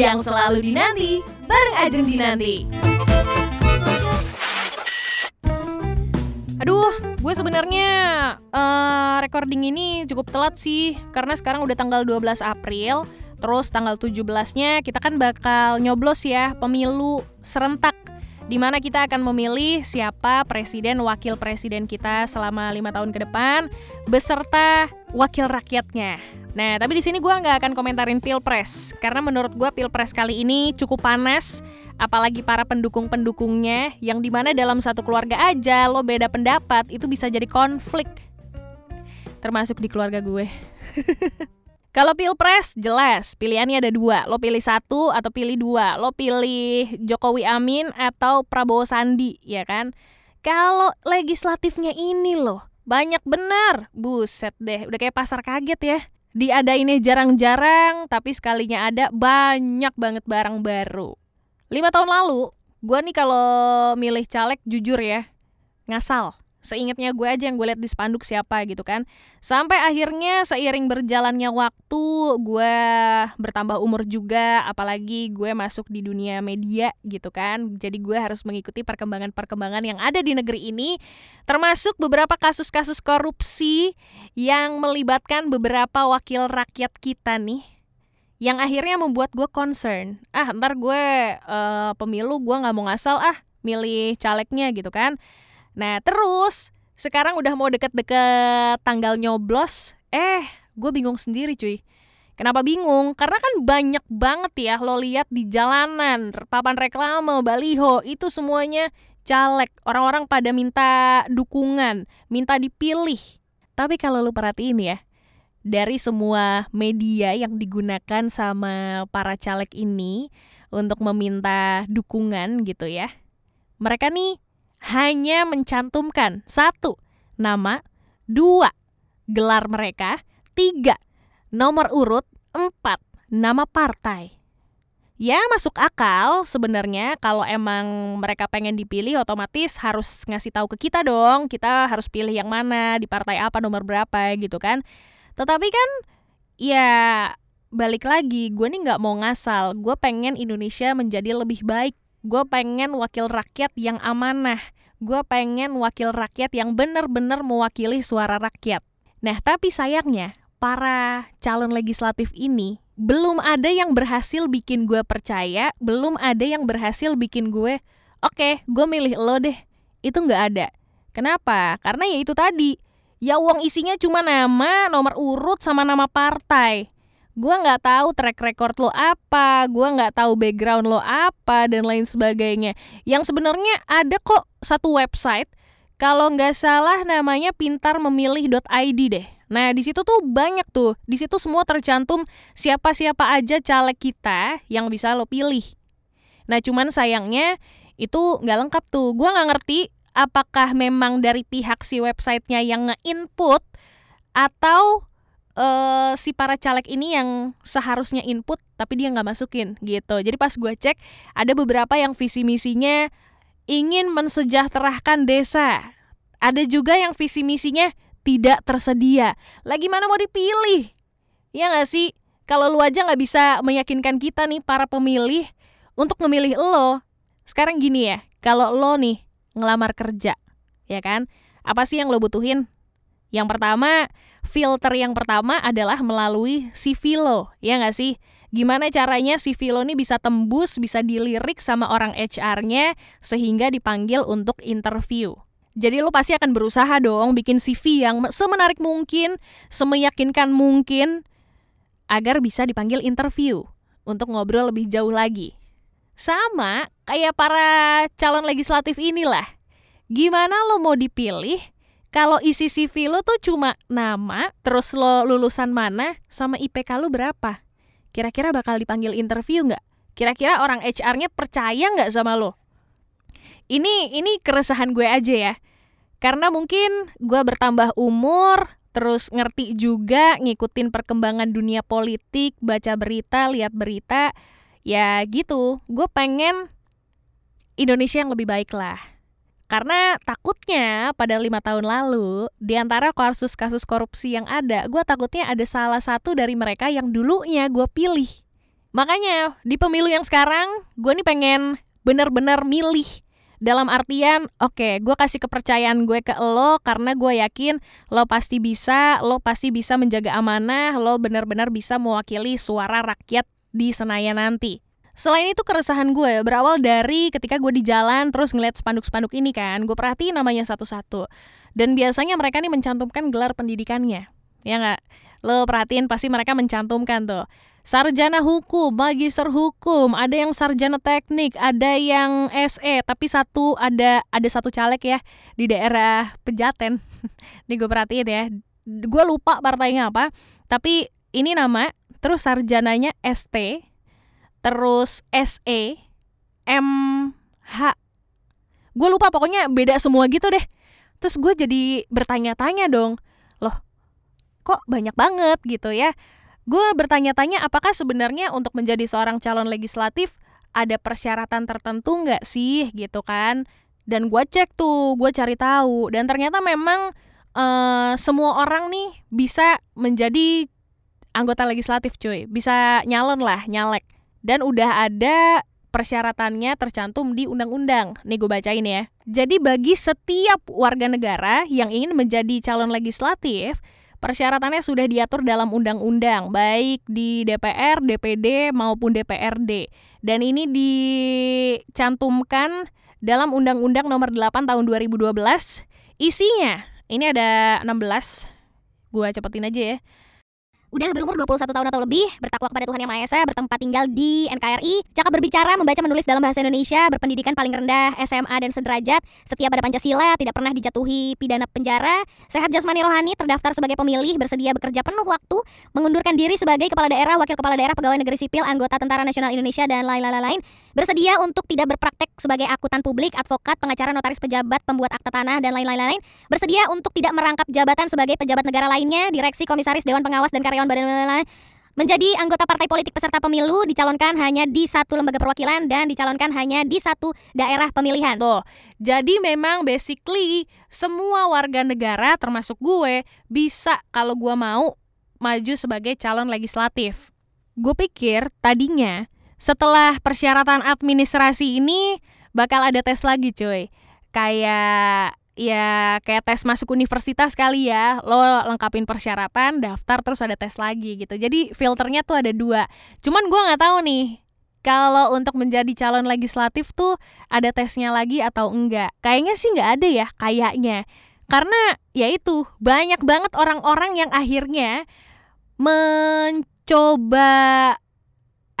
yang selalu dinanti bareng Ajeng Dinanti. Aduh, gue sebenarnya uh, recording ini cukup telat sih karena sekarang udah tanggal 12 April. Terus tanggal 17-nya kita kan bakal nyoblos ya pemilu serentak di mana kita akan memilih siapa presiden wakil presiden kita selama lima tahun ke depan beserta wakil rakyatnya. Nah, tapi di sini gue nggak akan komentarin pilpres karena menurut gue pilpres kali ini cukup panas, apalagi para pendukung-pendukungnya yang di mana dalam satu keluarga aja lo beda pendapat itu bisa jadi konflik, termasuk di keluarga gue. Kalau pilpres jelas. Pilihannya ada dua, lo pilih satu atau pilih dua, lo pilih Jokowi Amin atau Prabowo Sandi, ya kan? Kalau legislatifnya ini loh, banyak benar, buset deh, udah kayak pasar kaget ya. Diadainnya jarang-jarang, tapi sekalinya ada banyak banget barang baru. Lima tahun lalu, gue nih kalau milih caleg jujur ya, ngasal seingatnya gue aja yang gue lihat di spanduk siapa gitu kan. Sampai akhirnya seiring berjalannya waktu gue bertambah umur juga apalagi gue masuk di dunia media gitu kan. Jadi gue harus mengikuti perkembangan-perkembangan yang ada di negeri ini termasuk beberapa kasus-kasus korupsi yang melibatkan beberapa wakil rakyat kita nih yang akhirnya membuat gue concern. Ah ntar gue uh, pemilu gue nggak mau ngasal ah milih calegnya gitu kan Nah terus sekarang udah mau deket-deket tanggal nyoblos, eh gue bingung sendiri cuy. Kenapa bingung? Karena kan banyak banget ya lo lihat di jalanan, papan reklame, baliho, itu semuanya caleg. Orang-orang pada minta dukungan, minta dipilih. Tapi kalau lo perhatiin ya, dari semua media yang digunakan sama para caleg ini untuk meminta dukungan gitu ya. Mereka nih hanya mencantumkan satu nama, dua gelar mereka, tiga nomor urut, empat nama partai. Ya masuk akal sebenarnya kalau emang mereka pengen dipilih otomatis harus ngasih tahu ke kita dong kita harus pilih yang mana di partai apa nomor berapa gitu kan. Tetapi kan ya balik lagi gue nih nggak mau ngasal gue pengen Indonesia menjadi lebih baik Gue pengen wakil rakyat yang amanah. Gue pengen wakil rakyat yang benar-benar mewakili suara rakyat. Nah, tapi sayangnya para calon legislatif ini belum ada yang berhasil bikin gue percaya, belum ada yang berhasil bikin gue, oke, okay, gue milih lo deh. Itu nggak ada. Kenapa? Karena ya itu tadi, ya uang isinya cuma nama, nomor urut, sama nama partai gue nggak tahu track record lo apa, gue nggak tahu background lo apa dan lain sebagainya. Yang sebenarnya ada kok satu website kalau nggak salah namanya pintarmemilih.id deh. Nah di situ tuh banyak tuh, di situ semua tercantum siapa-siapa aja caleg kita yang bisa lo pilih. Nah cuman sayangnya itu nggak lengkap tuh. Gue nggak ngerti apakah memang dari pihak si websitenya yang nge-input atau uh, si para caleg ini yang seharusnya input tapi dia nggak masukin gitu. Jadi pas gue cek ada beberapa yang visi misinya ingin mensejahterakan desa. Ada juga yang visi misinya tidak tersedia. Lagi mana mau dipilih? Ya nggak sih? Kalau lu aja nggak bisa meyakinkan kita nih para pemilih untuk memilih lo. Sekarang gini ya, kalau lo nih ngelamar kerja, ya kan? Apa sih yang lo butuhin? Yang pertama, filter yang pertama adalah melalui CV lo, ya nggak sih? Gimana caranya CV lo ini bisa tembus, bisa dilirik sama orang HR-nya sehingga dipanggil untuk interview. Jadi lo pasti akan berusaha dong bikin CV yang semenarik mungkin, semeyakinkan mungkin agar bisa dipanggil interview untuk ngobrol lebih jauh lagi. Sama kayak para calon legislatif inilah. Gimana lo mau dipilih kalau isi CV lo tuh cuma nama, terus lo lulusan mana, sama IPK lo berapa? Kira-kira bakal dipanggil interview nggak? Kira-kira orang HR-nya percaya nggak sama lo? Ini ini keresahan gue aja ya. Karena mungkin gue bertambah umur, terus ngerti juga ngikutin perkembangan dunia politik, baca berita, lihat berita, ya gitu. Gue pengen Indonesia yang lebih baik lah. Karena takutnya pada lima tahun lalu, di antara kasus-kasus korupsi yang ada, gue takutnya ada salah satu dari mereka yang dulunya gue pilih. Makanya di pemilu yang sekarang gue nih pengen bener-bener milih dalam artian oke okay, gue kasih kepercayaan gue ke lo karena gue yakin lo pasti bisa lo pasti bisa menjaga amanah lo benar-benar bisa mewakili suara rakyat di Senayan nanti Selain itu keresahan gue berawal dari ketika gue di jalan terus ngeliat spanduk-spanduk ini kan. Gue perhatiin namanya satu-satu. Dan biasanya mereka nih mencantumkan gelar pendidikannya. Ya nggak? Lo perhatiin pasti mereka mencantumkan tuh. Sarjana hukum, magister hukum, ada yang sarjana teknik, ada yang SE, tapi satu ada ada satu caleg ya di daerah Pejaten. Nih gue perhatiin ya. Gue lupa partainya apa, tapi ini nama, terus sarjananya ST, terus SE, MH. Gue lupa pokoknya beda semua gitu deh. Terus gue jadi bertanya-tanya dong, loh kok banyak banget gitu ya? Gue bertanya-tanya apakah sebenarnya untuk menjadi seorang calon legislatif ada persyaratan tertentu nggak sih? Gitu kan. Dan gue cek tuh gue cari tahu. Dan ternyata memang uh, semua orang nih bisa menjadi anggota legislatif cuy. Bisa nyalon lah nyalek dan udah ada persyaratannya tercantum di undang-undang. Nih gue bacain ya. Jadi bagi setiap warga negara yang ingin menjadi calon legislatif, Persyaratannya sudah diatur dalam undang-undang, baik di DPR, DPD maupun DPRD. Dan ini dicantumkan dalam Undang-Undang Nomor 8 Tahun 2012. Isinya ini ada 16. Gua cepetin aja ya udah berumur 21 tahun atau lebih, bertakwa kepada Tuhan Yang Maha Esa, bertempat tinggal di NKRI, cakap berbicara, membaca, menulis dalam bahasa Indonesia, berpendidikan paling rendah SMA dan sederajat, setia pada Pancasila, tidak pernah dijatuhi pidana penjara, sehat jasmani rohani, terdaftar sebagai pemilih, bersedia bekerja penuh waktu, mengundurkan diri sebagai kepala daerah, wakil kepala daerah, pegawai negeri sipil, anggota Tentara Nasional Indonesia dan lain-lain, bersedia untuk tidak berpraktek sebagai akuntan publik, advokat, pengacara, notaris pejabat, pembuat akta tanah dan lain-lain, bersedia untuk tidak merangkap jabatan sebagai pejabat negara lainnya, direksi, komisaris, dewan pengawas dan karyawan karyawan badan menjadi anggota partai politik peserta pemilu dicalonkan hanya di satu lembaga perwakilan dan dicalonkan hanya di satu daerah pemilihan. Tuh, jadi memang basically semua warga negara termasuk gue bisa kalau gue mau maju sebagai calon legislatif. Gue pikir tadinya setelah persyaratan administrasi ini bakal ada tes lagi cuy. Kayak ya kayak tes masuk universitas kali ya. Lo lengkapin persyaratan daftar terus ada tes lagi gitu. Jadi filternya tuh ada dua. Cuman gue nggak tahu nih kalau untuk menjadi calon legislatif tuh ada tesnya lagi atau enggak? Kayaknya sih nggak ada ya kayaknya. Karena ya itu banyak banget orang-orang yang akhirnya mencoba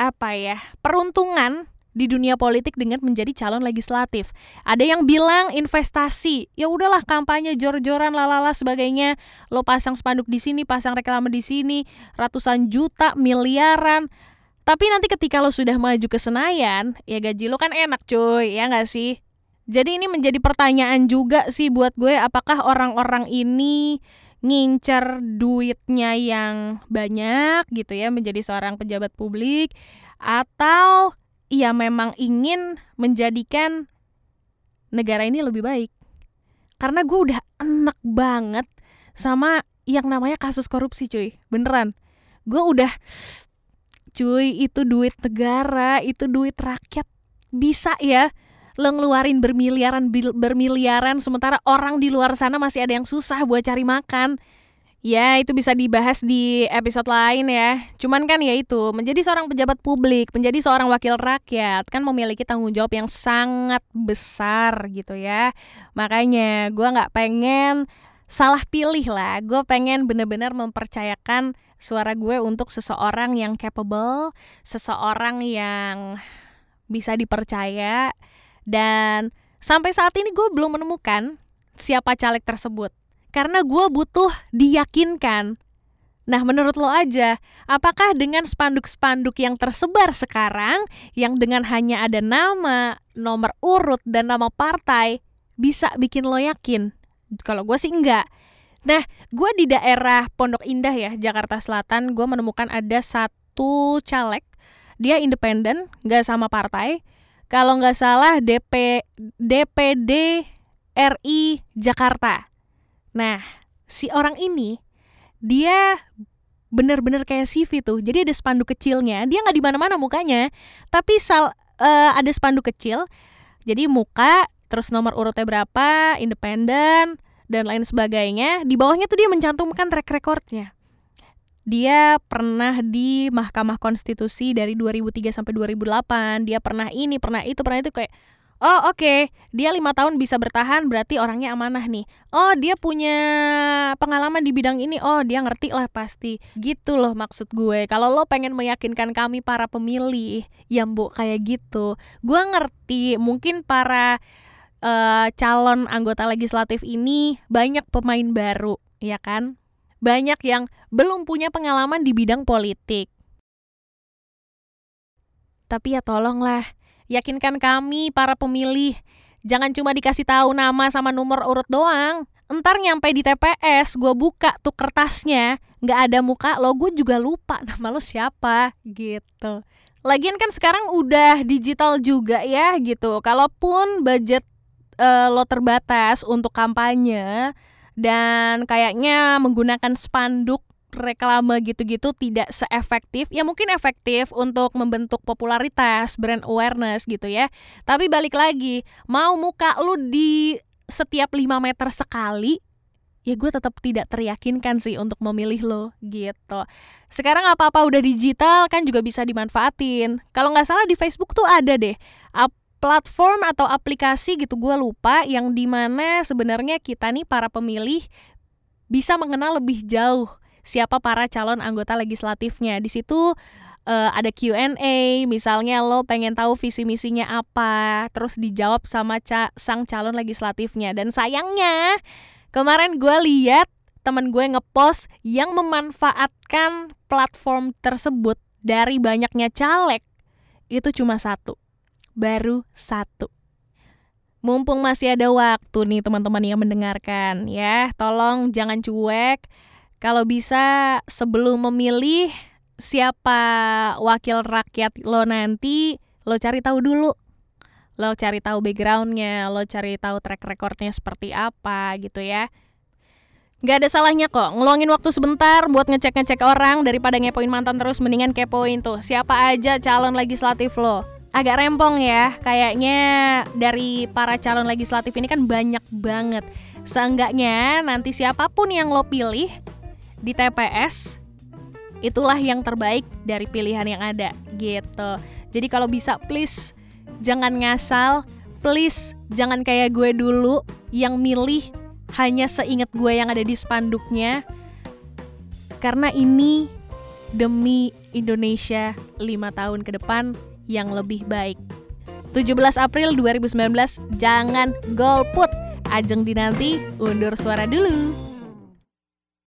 apa ya peruntungan di dunia politik dengan menjadi calon legislatif. Ada yang bilang investasi, ya udahlah kampanye jor-joran lalala sebagainya. Lo pasang spanduk di sini, pasang reklame di sini, ratusan juta, miliaran. Tapi nanti ketika lo sudah maju ke Senayan, ya gaji lo kan enak cuy, ya nggak sih? Jadi ini menjadi pertanyaan juga sih buat gue, apakah orang-orang ini ngincer duitnya yang banyak gitu ya menjadi seorang pejabat publik atau ia memang ingin menjadikan negara ini lebih baik. Karena gue udah enak banget sama yang namanya kasus korupsi cuy. Beneran. Gue udah cuy itu duit negara, itu duit rakyat. Bisa ya lo ngeluarin bermiliaran bermiliaran sementara orang di luar sana masih ada yang susah buat cari makan Ya, itu bisa dibahas di episode lain ya. Cuman kan ya itu, menjadi seorang pejabat publik, menjadi seorang wakil rakyat kan memiliki tanggung jawab yang sangat besar gitu ya. Makanya gue nggak pengen salah pilih lah. Gue pengen bener-bener mempercayakan suara gue untuk seseorang yang capable, seseorang yang bisa dipercaya dan sampai saat ini gue belum menemukan siapa caleg tersebut karena gue butuh diyakinkan. Nah, menurut lo aja, apakah dengan spanduk-spanduk yang tersebar sekarang, yang dengan hanya ada nama, nomor urut, dan nama partai, bisa bikin lo yakin? Kalau gue sih enggak. Nah, gue di daerah Pondok Indah ya, Jakarta Selatan, gue menemukan ada satu caleg, dia independen, nggak sama partai. Kalau nggak salah DP DPD RI Jakarta. Nah, si orang ini dia bener-bener kayak CV tuh. Jadi ada spanduk kecilnya, dia nggak di mana-mana mukanya, tapi sal uh, ada spanduk kecil. Jadi muka, terus nomor urutnya berapa, independen, dan lain sebagainya. Di bawahnya tuh dia mencantumkan track recordnya. Dia pernah di Mahkamah Konstitusi dari 2003 sampai 2008. Dia pernah ini, pernah itu, pernah itu kayak Oh oke, okay. dia lima tahun bisa bertahan berarti orangnya amanah nih. Oh dia punya pengalaman di bidang ini, oh dia ngerti lah pasti. Gitu loh maksud gue. Kalau lo pengen meyakinkan kami para pemilih, yang bu kayak gitu, gue ngerti. Mungkin para uh, calon anggota legislatif ini banyak pemain baru, ya kan? Banyak yang belum punya pengalaman di bidang politik. Tapi ya tolonglah Yakinkan kami para pemilih, jangan cuma dikasih tahu nama sama nomor urut doang. Entar nyampe di TPS, gue buka tuh kertasnya, nggak ada muka lo, gue juga lupa nama lo siapa gitu. Lagian kan sekarang udah digital juga ya gitu. Kalaupun budget uh, lo terbatas untuk kampanye dan kayaknya menggunakan spanduk reklame gitu-gitu tidak seefektif. Ya mungkin efektif untuk membentuk popularitas brand awareness gitu ya. Tapi balik lagi mau muka lu di setiap 5 meter sekali ya gue tetap tidak teryakinkan sih untuk memilih lo gitu. Sekarang apa-apa udah digital kan juga bisa dimanfaatin. Kalau nggak salah di Facebook tuh ada deh platform atau aplikasi gitu gue lupa yang di mana sebenarnya kita nih para pemilih bisa mengenal lebih jauh siapa para calon anggota legislatifnya. Di situ uh, ada Q&A, misalnya lo pengen tahu visi misinya apa, terus dijawab sama ca sang calon legislatifnya. Dan sayangnya kemarin gue lihat temen gue ngepost yang memanfaatkan platform tersebut dari banyaknya caleg itu cuma satu, baru satu. Mumpung masih ada waktu nih teman-teman yang mendengarkan ya, tolong jangan cuek kalau bisa sebelum memilih siapa wakil rakyat lo nanti, lo cari tahu dulu. Lo cari tahu backgroundnya, lo cari tahu track recordnya seperti apa gitu ya. Gak ada salahnya kok ngeluangin waktu sebentar buat ngecek-ngecek orang daripada ngepoin mantan terus mendingan kepoin tuh siapa aja calon legislatif lo. Agak rempong ya, kayaknya dari para calon legislatif ini kan banyak banget. Seenggaknya nanti siapa pun yang lo pilih, di TPS itulah yang terbaik dari pilihan yang ada gitu. Jadi kalau bisa please jangan ngasal, please jangan kayak gue dulu yang milih hanya seingat gue yang ada di spanduknya. Karena ini demi Indonesia 5 tahun ke depan yang lebih baik. 17 April 2019 jangan golput. Ajeng dinanti undur suara dulu.